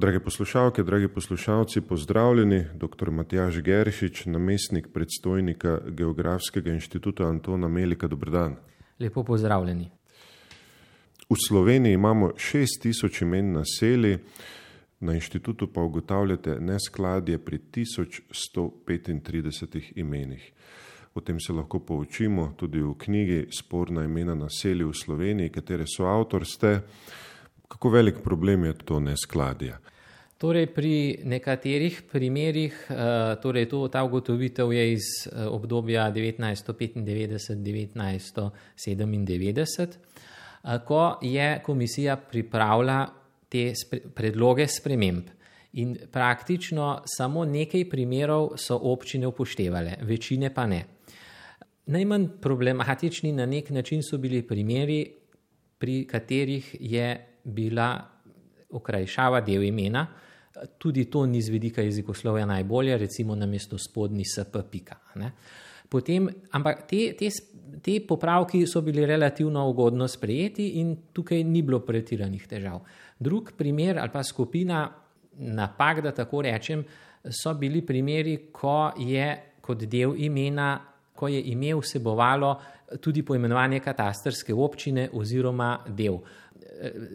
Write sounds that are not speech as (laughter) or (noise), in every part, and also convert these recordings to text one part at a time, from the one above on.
Drage poslušalke, dragi poslušalci, pozdravljeni. Dr. Matjaž Geršič, namestnik predstojnika Geografskega inštituta Antona Melika. Dobrodan. Lepo pozdravljeni. V Sloveniji imamo 6000 imen naselij, na inštitutu pa ugotavljate neskladje pri 1135 imenih. O tem se lahko poučimo tudi v knjigi Sporna imena naselij v Sloveniji, katere so avtor ste. Kako velik problem je to neskladje? Torej, pri nekaterih primerjih, eh, torej to, ta ugotovitev je iz eh, obdobja 1995-1997, eh, ko je komisija pripravila te predloge sprememb. In praktično samo nekaj primerov so občine upoštevale, večine pa ne. Najmanj problematični na nek način so bili primeri, pri katerih je bila okrajšava del imena, tudi to ni z vidika jezikoslovja najbolje, recimo na mesto spodnji SP. Pika, Potem, ampak te, te, te popravki so bili relativno ugodno sprejeti in tukaj ni bilo pretiranih težav. Drug primer ali pa skupina napak, da tako rečem, so bili primeri, ko je kot del imena, ko je ime vsebovalo tudi poimenovanje katastrske občine oziroma del.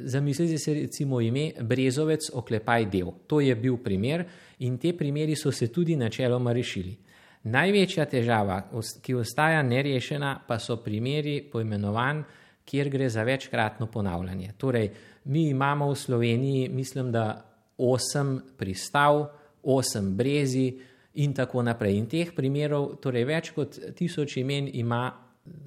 Zamislite si recimo ime Brezovec oklepaj del. To je bil primer in te primeri so se tudi načeloma rešili. Največja težava, ki ostaja nerešena, pa so primeri poimenovanj, kjer gre za večkratno ponavljanje. Torej, mi imamo v Sloveniji, mislim, da osem pristav, osem brezi in tako naprej. In teh primerov, torej več kot tisoč imen ima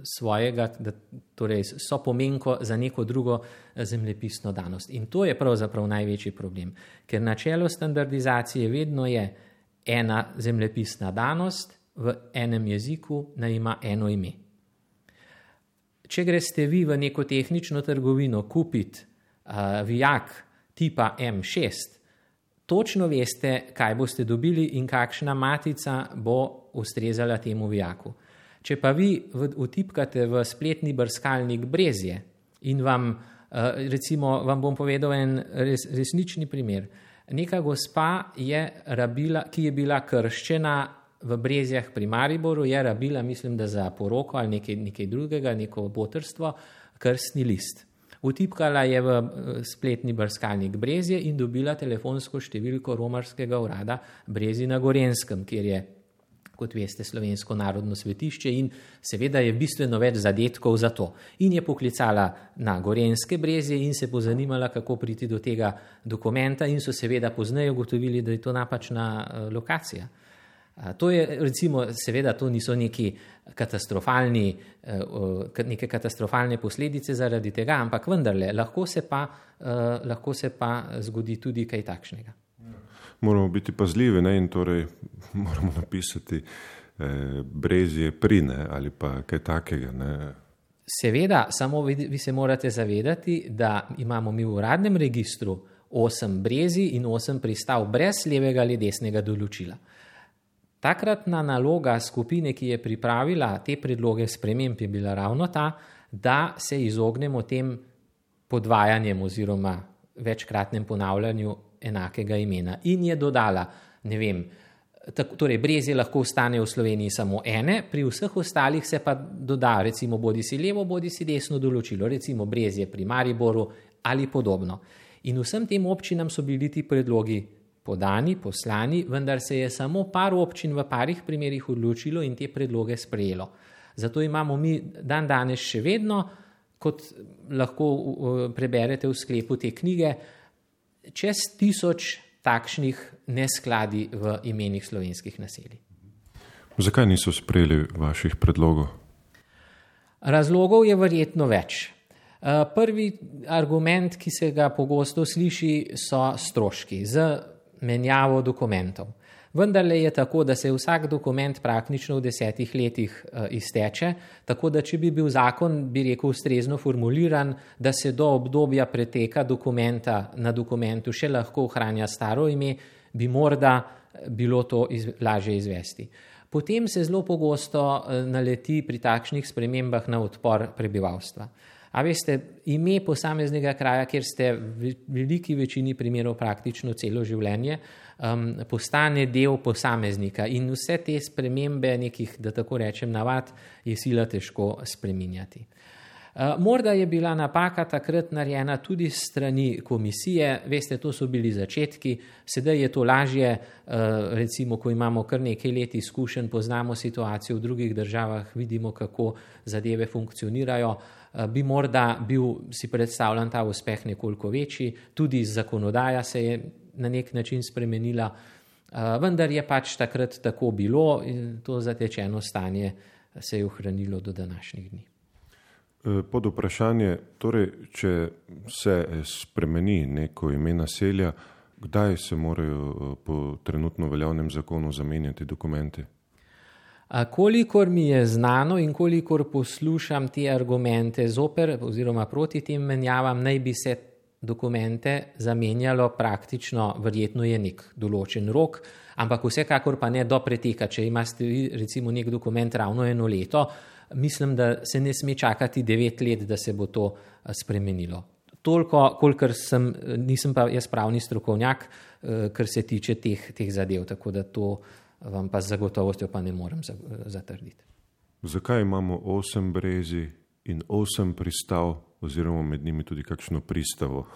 svojega, da torej so pomenko za neko drugo eh, zemljepisno danost. In to je pravzaprav največji problem, ker načelo standardizacije vedno je ena zemljepisna danost v enem jeziku, naj ima eno ime. Če greste vi v neko tehnično trgovino kupiti uh, vijak tipa M6, točno veste, kaj boste dobili in kakšna matica bo ustrezala temu vijaku. Če pa vi vtipkate v spletni brskalnik brezje in vam, eh, recimo, vam bom povedal en res, resnični primer. Neka gospa je rabila, ki je bila krščena v brezjah pri Mariboru, je rabila, mislim, da za poroko ali nekaj, nekaj drugega, neko botrstvo, krstni list. Vtipkala je v eh, spletni brskalnik Brezje in dobila telefonsko številko romarskega urada Brezi na Gorenskem, kjer je kot veste, slovensko narodno svetišče in seveda je bistveno več zadetkov za to. In je poklicala na Gorenske brezje in se pozanimala, kako priti do tega dokumenta in so seveda pozneje ugotovili, da je to napačna uh, lokacija. To je, recimo, seveda, to niso neki katastrofalni, uh, neke katastrofalne posledice zaradi tega, ampak vendarle, lahko se pa, uh, lahko se pa zgodi tudi kaj takšnega moramo biti pazljivi ne? in torej (laughs) moramo napisati eh, brezje prine ali pa kaj takega. Ne? Seveda, samo vi, vi se morate zavedati, da imamo mi v uradnem registru osem brezi in osem pristav brez levega ali desnega določila. Takratna naloga skupine, ki je pripravila te predloge sprememb, je bila ravno ta, da se izognemo tem podvajanjem oziroma večkratnem ponavljanju enakega imena. In je dodala, ne vem, tako, torej brezje lahko ostane v Sloveniji samo ene, pri vseh ostalih se pa doda recimo bodi si levo, bodi si desno določilo, recimo brezje pri Mariboru ali podobno. In vsem tem občinam so bili ti predlogi podani, poslani, vendar se je samo par občin v parih primerjih odločilo in te predloge sprejelo. Zato imamo mi dan danes še vedno, kot lahko preberete v sklepu te knjige, čez tisoč takšnih neskladi v imenih slovenskih naselij. Zakaj niso sprejeli vaših predlogov? Razlogov je verjetno več. Eh, prvi argument, ki se ga pogosto sliši, so stroški z menjavo dokumentov. Vendar le je tako, da se vsak dokument praktično v desetih letih uh, izteče, tako da če bi bil zakon, bi rekel, ustrezno formuliran, da se do obdobja preteka dokumenta na dokumentu še lahko ohranja staro ime, bi morda eh, bilo to iz, lažje izvesti. Potem se zelo pogosto uh, naleti pri takšnih spremembah na odpor prebivalstva. A veste, ime posameznega kraja, kjer ste v veliki večini primerov praktično celo življenje, um, postane del posameznika. In vse te spremembe nekih, da tako rečem, navad je sila težko spreminjati. Uh, morda je bila napaka takrat narejena tudi strani komisije, veste, to so bili začetki, sedaj je to lažje, uh, recimo, ko imamo kar nekaj let izkušenj, poznamo situacijo v drugih državah, vidimo, kako zadeve funkcionirajo. Eh, bi morda bil, si predstavljam, ta uspeh nekoliko večji, tudi zakonodaja se je na nek način spremenila, eh, vendar je pač takrat tako bilo in to zatečeno stanje se je ohranilo do današnjih dni. Eh, pod vprašanje, torej, če se spremeni neko ime naselja, kdaj se morajo po trenutno veljavnem zakonu zamenjati dokumenti? Kolikor mi je znano in kolikor poslušam te argumente zoper oziroma proti tem menjavam, naj bi se dokumente zamenjalo praktično, verjetno je nek določen rok, ampak vsekakor pa ne do preteka. Če imate recimo nek dokument ravno eno leto, mislim, da se ne sme čakati devet let, da se bo to spremenilo. Toliko, kolikor sem, nisem pa jaz pravni strokovnjak, kar se tiče teh, teh zadev, tako da to vam pa z zagotovostjo pa ne morem zatrditi. Zakaj imamo osem brezi in osem pristav, oziroma med njimi tudi kakšno pristavo?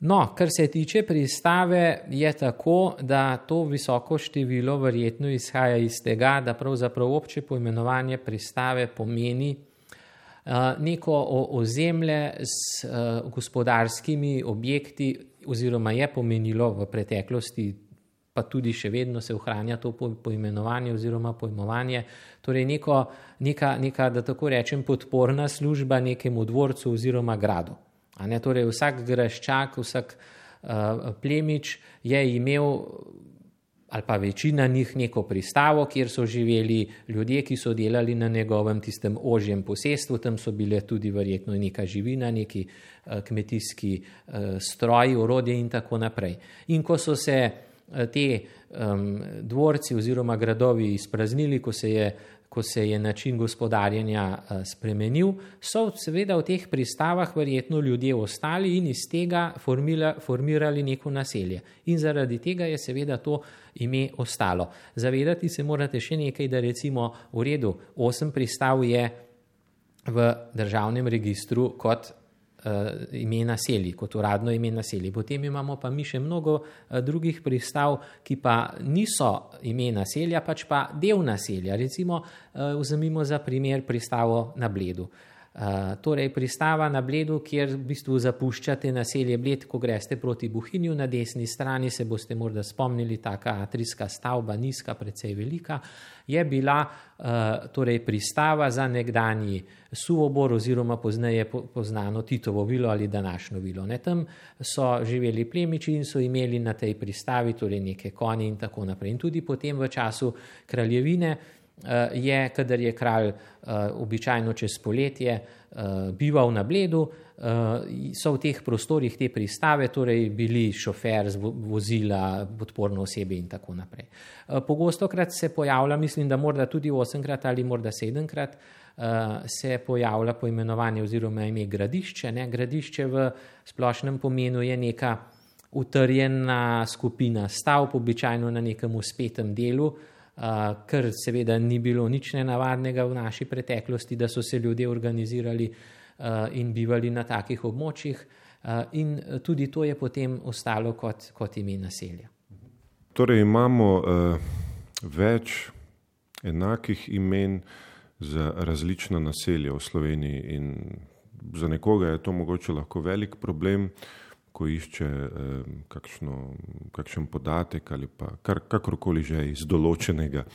No, kar se tiče pristave, je tako, da to visoko število verjetno izhaja iz tega, da pravzaprav obče poimenovanje pristave pomeni uh, neko ozemlje s uh, gospodarskimi objekti, oziroma je pomenilo v preteklosti pa tudi še vedno se ohranja to poimenovanje oziroma pojmovanje, torej neko, neka, neka, da tako rečem, podporna služba nekemu dvorcu oziroma gradu. Ne, torej vsak graščak, vsak uh, plemič je imel, ali pa večina njih, neko pristavo, kjer so živeli ljudje, ki so delali na njegovem tistem ožjem posestvu, tam so bile tudi verjetno neka živina, neki uh, kmetijski uh, stroji, orodje in tako naprej. In ko so se Eh, te um, dvorci oziroma gradovi izpraznili, ko se je, ko se je način gospodarjenja uh, spremenil, so seveda v teh pristavah verjetno ljudje ostali in iz tega formila, formirali neko naselje. In zaradi tega je seveda to ime ostalo. Zavedati se morate še nekaj, da recimo v redu osem pristav je v državnem registru kot ime naselij, kot uradno ime naselij. Potem imamo pa mi še mnogo uh, drugih pristav, ki pa niso ime naselja, pač pa del naselja. Recimo, uh, vzemimo za primer pristavo na Bledu. Uh, torej, pristava na Bledu, kjer v bistvu zapuščate naselje Bled, ko greste proti Buhinju na desni strani, se boste morda spomnili, taka atrijska stavba, nizka, precej velika, je bila uh, torej pristava za nekdanji suvobor oziroma pozneje poznano Titovo vilo ali današnjo vilo. Ne, tam so živeli plemiči in so imeli na tej pristavi torej neke konje in tako naprej. In tudi potem v času kraljevine je, kadar je kralj eh, običajno čez poletje eh, bival na bledu, so v teh prostorih te pristave, torej bili šofer, vozila, podporno osebe in tako naprej. Pogosto krat se pojavlja, mislim, da morda tudi osemkrat ali morda sedemkrat, se pojavlja poimenovanje oziroma ime gradišče. Ne? Gradišče v splošnem pomenu je neka utrjena skupina stavb, običajno na nekem uspetem delu, kar seveda ni bilo nič nenavadnega v naši preteklosti, da so se ljudje organizirali in bivali na takih območjih. In tudi to je potem ostalo kot, kot ime naselja. Torej, imamo uh, več enakih imen za različna naselja v Sloveniji, in za nekoga je to mogoče lahko velik problem. Ko išče eh, kakšno, kakšen podatek ali pa kar, kakorkoli že iz določenega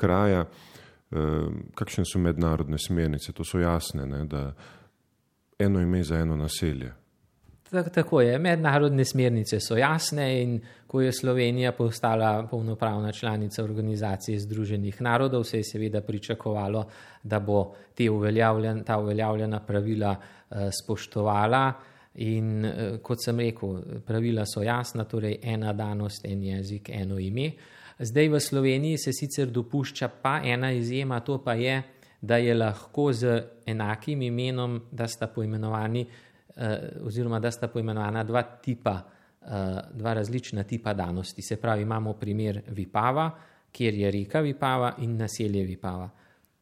kraja, eh, kakšne so mednarodne smernice, to so jasne, ne, da eno ime za eno naselje. Tako je, mednarodne smernice so jasne in ko je Slovenija postala polnopravna članica organizacije Združenih narodov, se je seveda pričakovalo, da bo uveljavljen, ta uveljavljena pravila eh, spoštovala. In eh, kot sem rekel, pravila so jasna, torej ena danost, en jezik, eno ime. Zdaj v Sloveniji se sicer dopušča pa ena izjema, to pa je, da je lahko z enakim imenom, da sta poimenovani, oziroma da sta poimenovana dva tipa, dva različna tipa danosti. Se pravi, imamo primer Vipava, kjer je reka Vipava in naselje Vipava.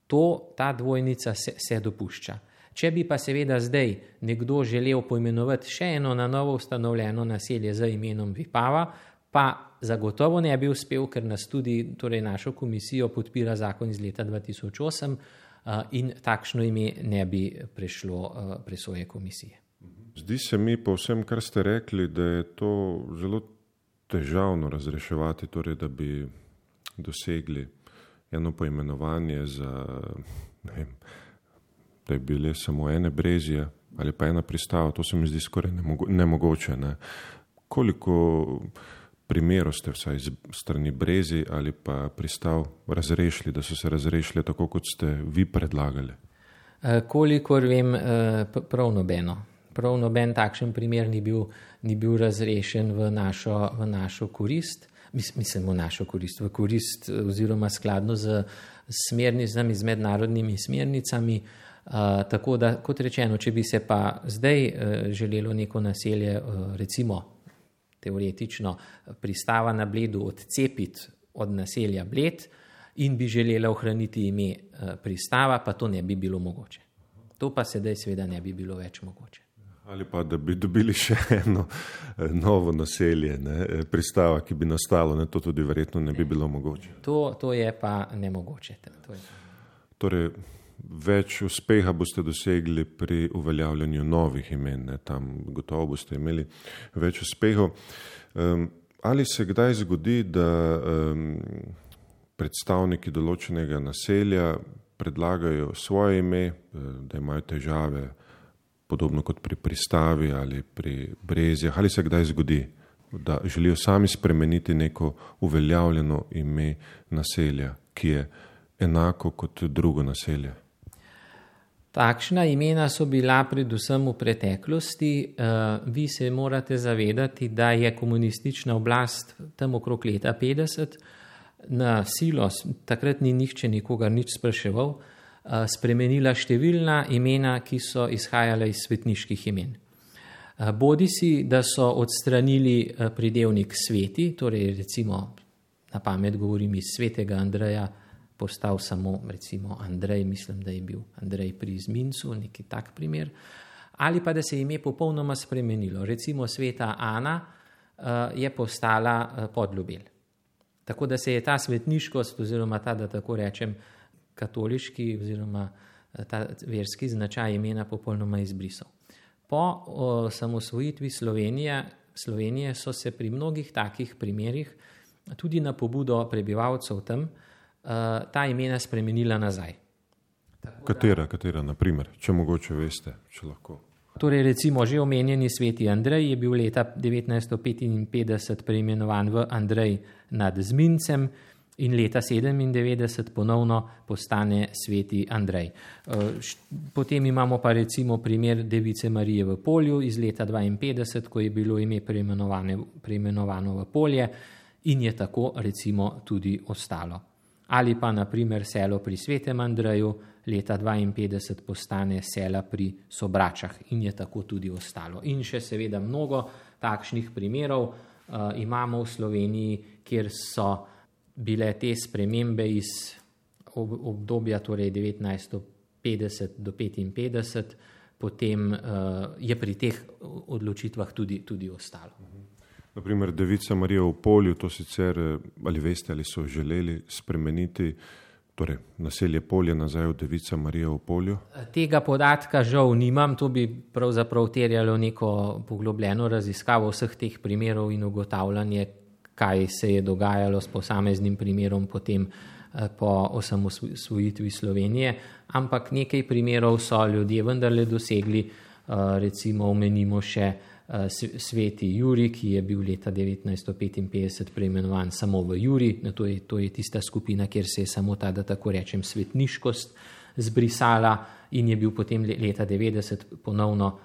To, ta dvojnica se, se dopušča. Če bi pa seveda zdaj nekdo želel poimenovati še eno na novo ustanovljeno naselje z imenom Vipava, pa zagotovo ne bi uspel, ker nas tudi, torej našo komisijo podpira zakon iz leta 2008 in takšno ime ne bi prešlo presoje komisije. Zdi se mi po vsem, kar ste rekli, da je to zelo težavno razreševati, torej da bi dosegli eno poimenovanje za, ne vem, da je bile samo ene brezije ali pa ena pristava, to se mi zdi skoraj nemogoče. Ne. Koliko primerov ste vsaj iz strani brezi ali pa pristav razrešili, da so se razrešili tako, kot ste vi predlagali? E, kolikor vem, e, prav nobeno. Prav noben takšen primer ni bil, ni bil razrešen v našo, v našo korist mislim, v našo korist, v korist oziroma skladno z smernicami, z mednarodnimi smernicami. Uh, tako da, kot rečeno, če bi se pa zdaj uh, želelo neko naselje, uh, recimo teoretično pristava na Bledu, odcepiti od naselja Bled in bi želela ohraniti ime uh, pristava, pa to ne bi bilo mogoče. To pa sedaj seveda ne bi bilo več mogoče. Ali pa da bi dobili še eno novo naselje, ne, pristava, ki bi nastalo, ne, to tudi verjetno ne bi bilo mogoče. To, to je pa nemogoče. Je. Torej, več uspeha boste dosegli pri uveljavljanju novih imen, ne, tam gotovo boste imeli več uspehov. Um, ali se kdaj zgodi, da um, predstavniki določenega naselja predlagajo svoje ime, eh, da imajo težave? podobno kot pri pristavi ali pri brezjah, ali se kdaj zgodi, da želijo sami spremeniti neko uveljavljeno ime naselja, ki je enako kot drugo naselje. Takšna imena so bila predvsem v preteklosti. Eh, vi se morate zavedati, da je komunistična oblast tam okrog leta 50 na silo, takrat ni nihče nikogar nič spraševal, Eh, spremenila številna imena, ki so izhajala iz svetniških imen. Eh, Bodi si, da so odstranili pridevnik sveti, torej recimo na pamet govorim iz svetega Andreja, postal samo recimo Andrej, mislim, da je bil Andrej pri Zmincu, neki tak primer, ali pa da se je ime popolnoma spremenilo. Recimo sveta Ana je postala podljubel. Tako da se je ta svetniškost oziroma ta, da tako rečem, katoliški oziroma eh, ta verski značaj imena popolnoma izbrisal. Po osamosvojitvi Slovenije, Slovenije so se pri mnogih takih primerih, tudi na pobudo prebivalcev tam, eh, ta imena spremenila nazaj. Tako katera, da, katera, naprimer, če mogoče veste, če lahko. Torej, recimo, že omenjeni sveti Andrej je bil leta 1955 preimenovan v Andrej nad Zmincem, in leta 97 ponovno postane sveti Andrej. Eh, potem imamo pa recimo primer Device Marije v polju iz leta 52, ko je bilo ime preimenovano v polje in je tako recimo tudi ostalo. Ali pa naprimer selo pri svetem Andreju leta 52 postane sela pri Sobračah in je tako tudi ostalo. In še seveda mnogo takšnih primerov uh, imamo v Sloveniji, kjer so bile te spremembe iz obdobja torej 1950 do 1955, potem uh, je pri teh odločitvah tudi, tudi ostalo. Naprimer, Devica Marija v polju, to sicer eh, ali veste, ali so želeli spremeniti. Torej, naselje polje nazaj v Devica Marija v polju? Tega podatka žal nimam, to bi pravzaprav terjalo neko poglobljeno raziskavo vseh teh primerov in ugotavljanje, kaj se je dogajalo s posameznim primerom potem eh, po osamosvojitvi Slovenije, ampak nekaj primerov so ljudje vendarle dosegli, eh, recimo omenimo še eh, sveti Juri, ki je bil leta 1955 preimenovan samo v Juri, to je, to je tista skupina, kjer se je samo ta, da tako rečem, svetniškost zbrisala in je bil potem leta 90 ponovno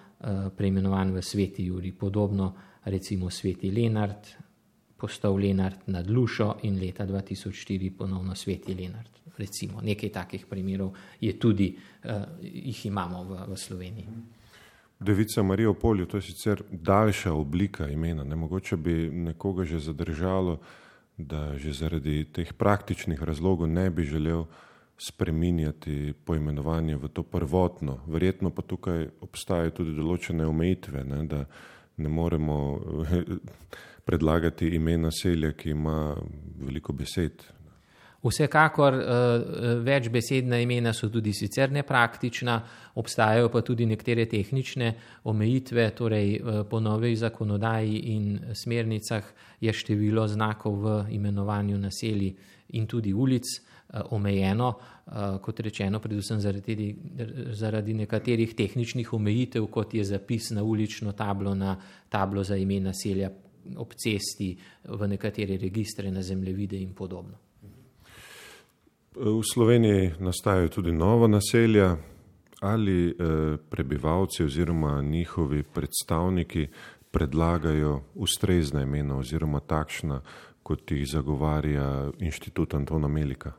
preimenovan v sveti Juri, podobno recimo sveti Lenart, postal Lenart nad Lušo in leta 2004 ponovno sveti Lenart. recimo nekaj takih primerov je tudi, jih imamo v, v Sloveniji. Devica Marija v polju, to je sicer daljša oblika imena, ne mogoče bi nekoga že zadržalo, da že zaradi teh praktičnih razlogov ne bi želel spreminjati poimenovanje v to prvotno. Verjetno pa tukaj obstajajo tudi določene omejitve, ne, da ne moremo (laughs) predlagati ime naselja, ki ima veliko besed. Vsekakor več besedna imena so tudi sicer nepraktična, obstajajo pa tudi nekatere tehnične omejitve, torej po novi zakonodaji in smernicah je število znakov v imenovanju naselij in tudi ulic omejeno, kot rečeno, predvsem zaradi, zaradi nekaterih tehničnih omejitev, kot je zapis na ulično tablo, na tablo za ime naselja ob cesti, v nekatere registre, na zemljevide in podobno. V Sloveniji nastajajo tudi nova naselja. Ali eh, prebivalci oziroma njihovi predstavniki predlagajo ustrezna imena oziroma takšna, kot jih zagovarja inštitut Antona Melika?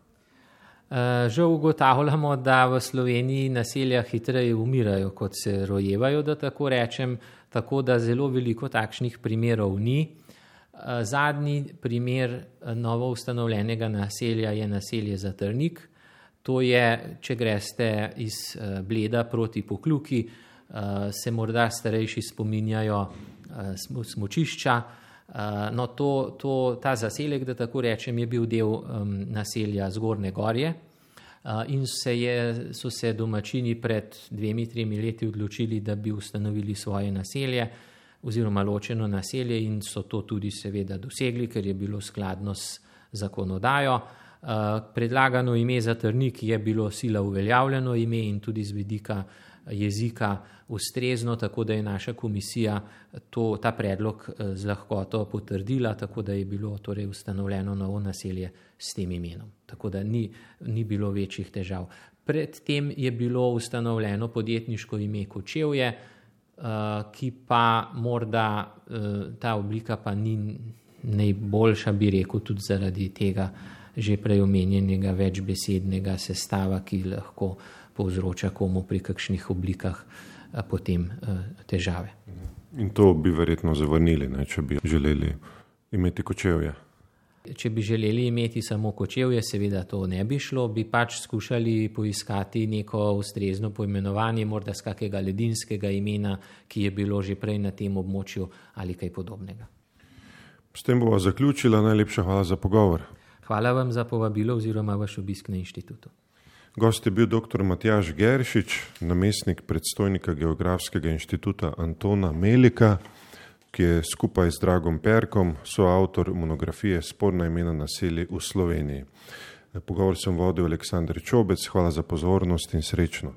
Eh, žal ugotavljamo, da v Sloveniji naselja hitreje umirajo, kot se rojevajo, da tako rečem, tako da zelo veliko takšnih primerov ni. Eh, zadnji primer eh, novo ustanovljenega naselja je naselje Zatrnik. To je, če greste iz eh, Bleda proti Pokljuki, se morda starejši spominjajo smočišča. No, to, to, ta zaselek, da tako rečem, je bil del naselja Zgorne Gorje in se je, so se domačini pred dvemi, tremi leti odločili, da bi ustanovili svoje naselje oziroma ločeno naselje in so to tudi seveda dosegli, ker je bilo skladno s zakonodajo. Eh, predlagano ime za trnik je bilo sila uveljavljeno ime in tudi z vidika jezika ustrezno, tako da je naša komisija to, ta predlog eh, z lahkoto potrdila, tako da je bilo torej ustanovljeno novo naselje s tem imenom. Tako da ni, ni bilo večjih težav. Predtem je bilo ustanovljeno podjetniško ime Kočevje, Eh, ki pa morda uh, ta oblika pa ni najboljša, bi rekel, tudi zaradi tega že prej omenjenega večbesednega sestava, ki lahko povzroča komu pri kakšnih oblikah uh, potem uh, težave. In to bi verjetno zavrnili, ne, če bi želeli imeti kočevje. Če bi želeli imeti samo kočevje, seveda to ne bi šlo, bi pač skušali poiskati neko ustrezno poimenovanje, morda z kakega ledinskega imena, ki je bilo že prej na tem območju ali kaj podobnega. S tem bomo zaključili. Najlepša hvala za pogovor. Hvala vam za povabilo oziroma vaš obisk na inštitutu. Gost je bil dr. Matjaš Geršič, namestnik predstojnika Geografskega inštituta Antona Melika ki je skupaj z Dragom Perkom soavtor monografije Sporna imena naselij v Sloveniji. Pogovor sem vodil Aleksandr Čobec, hvala za pozornost in srečno.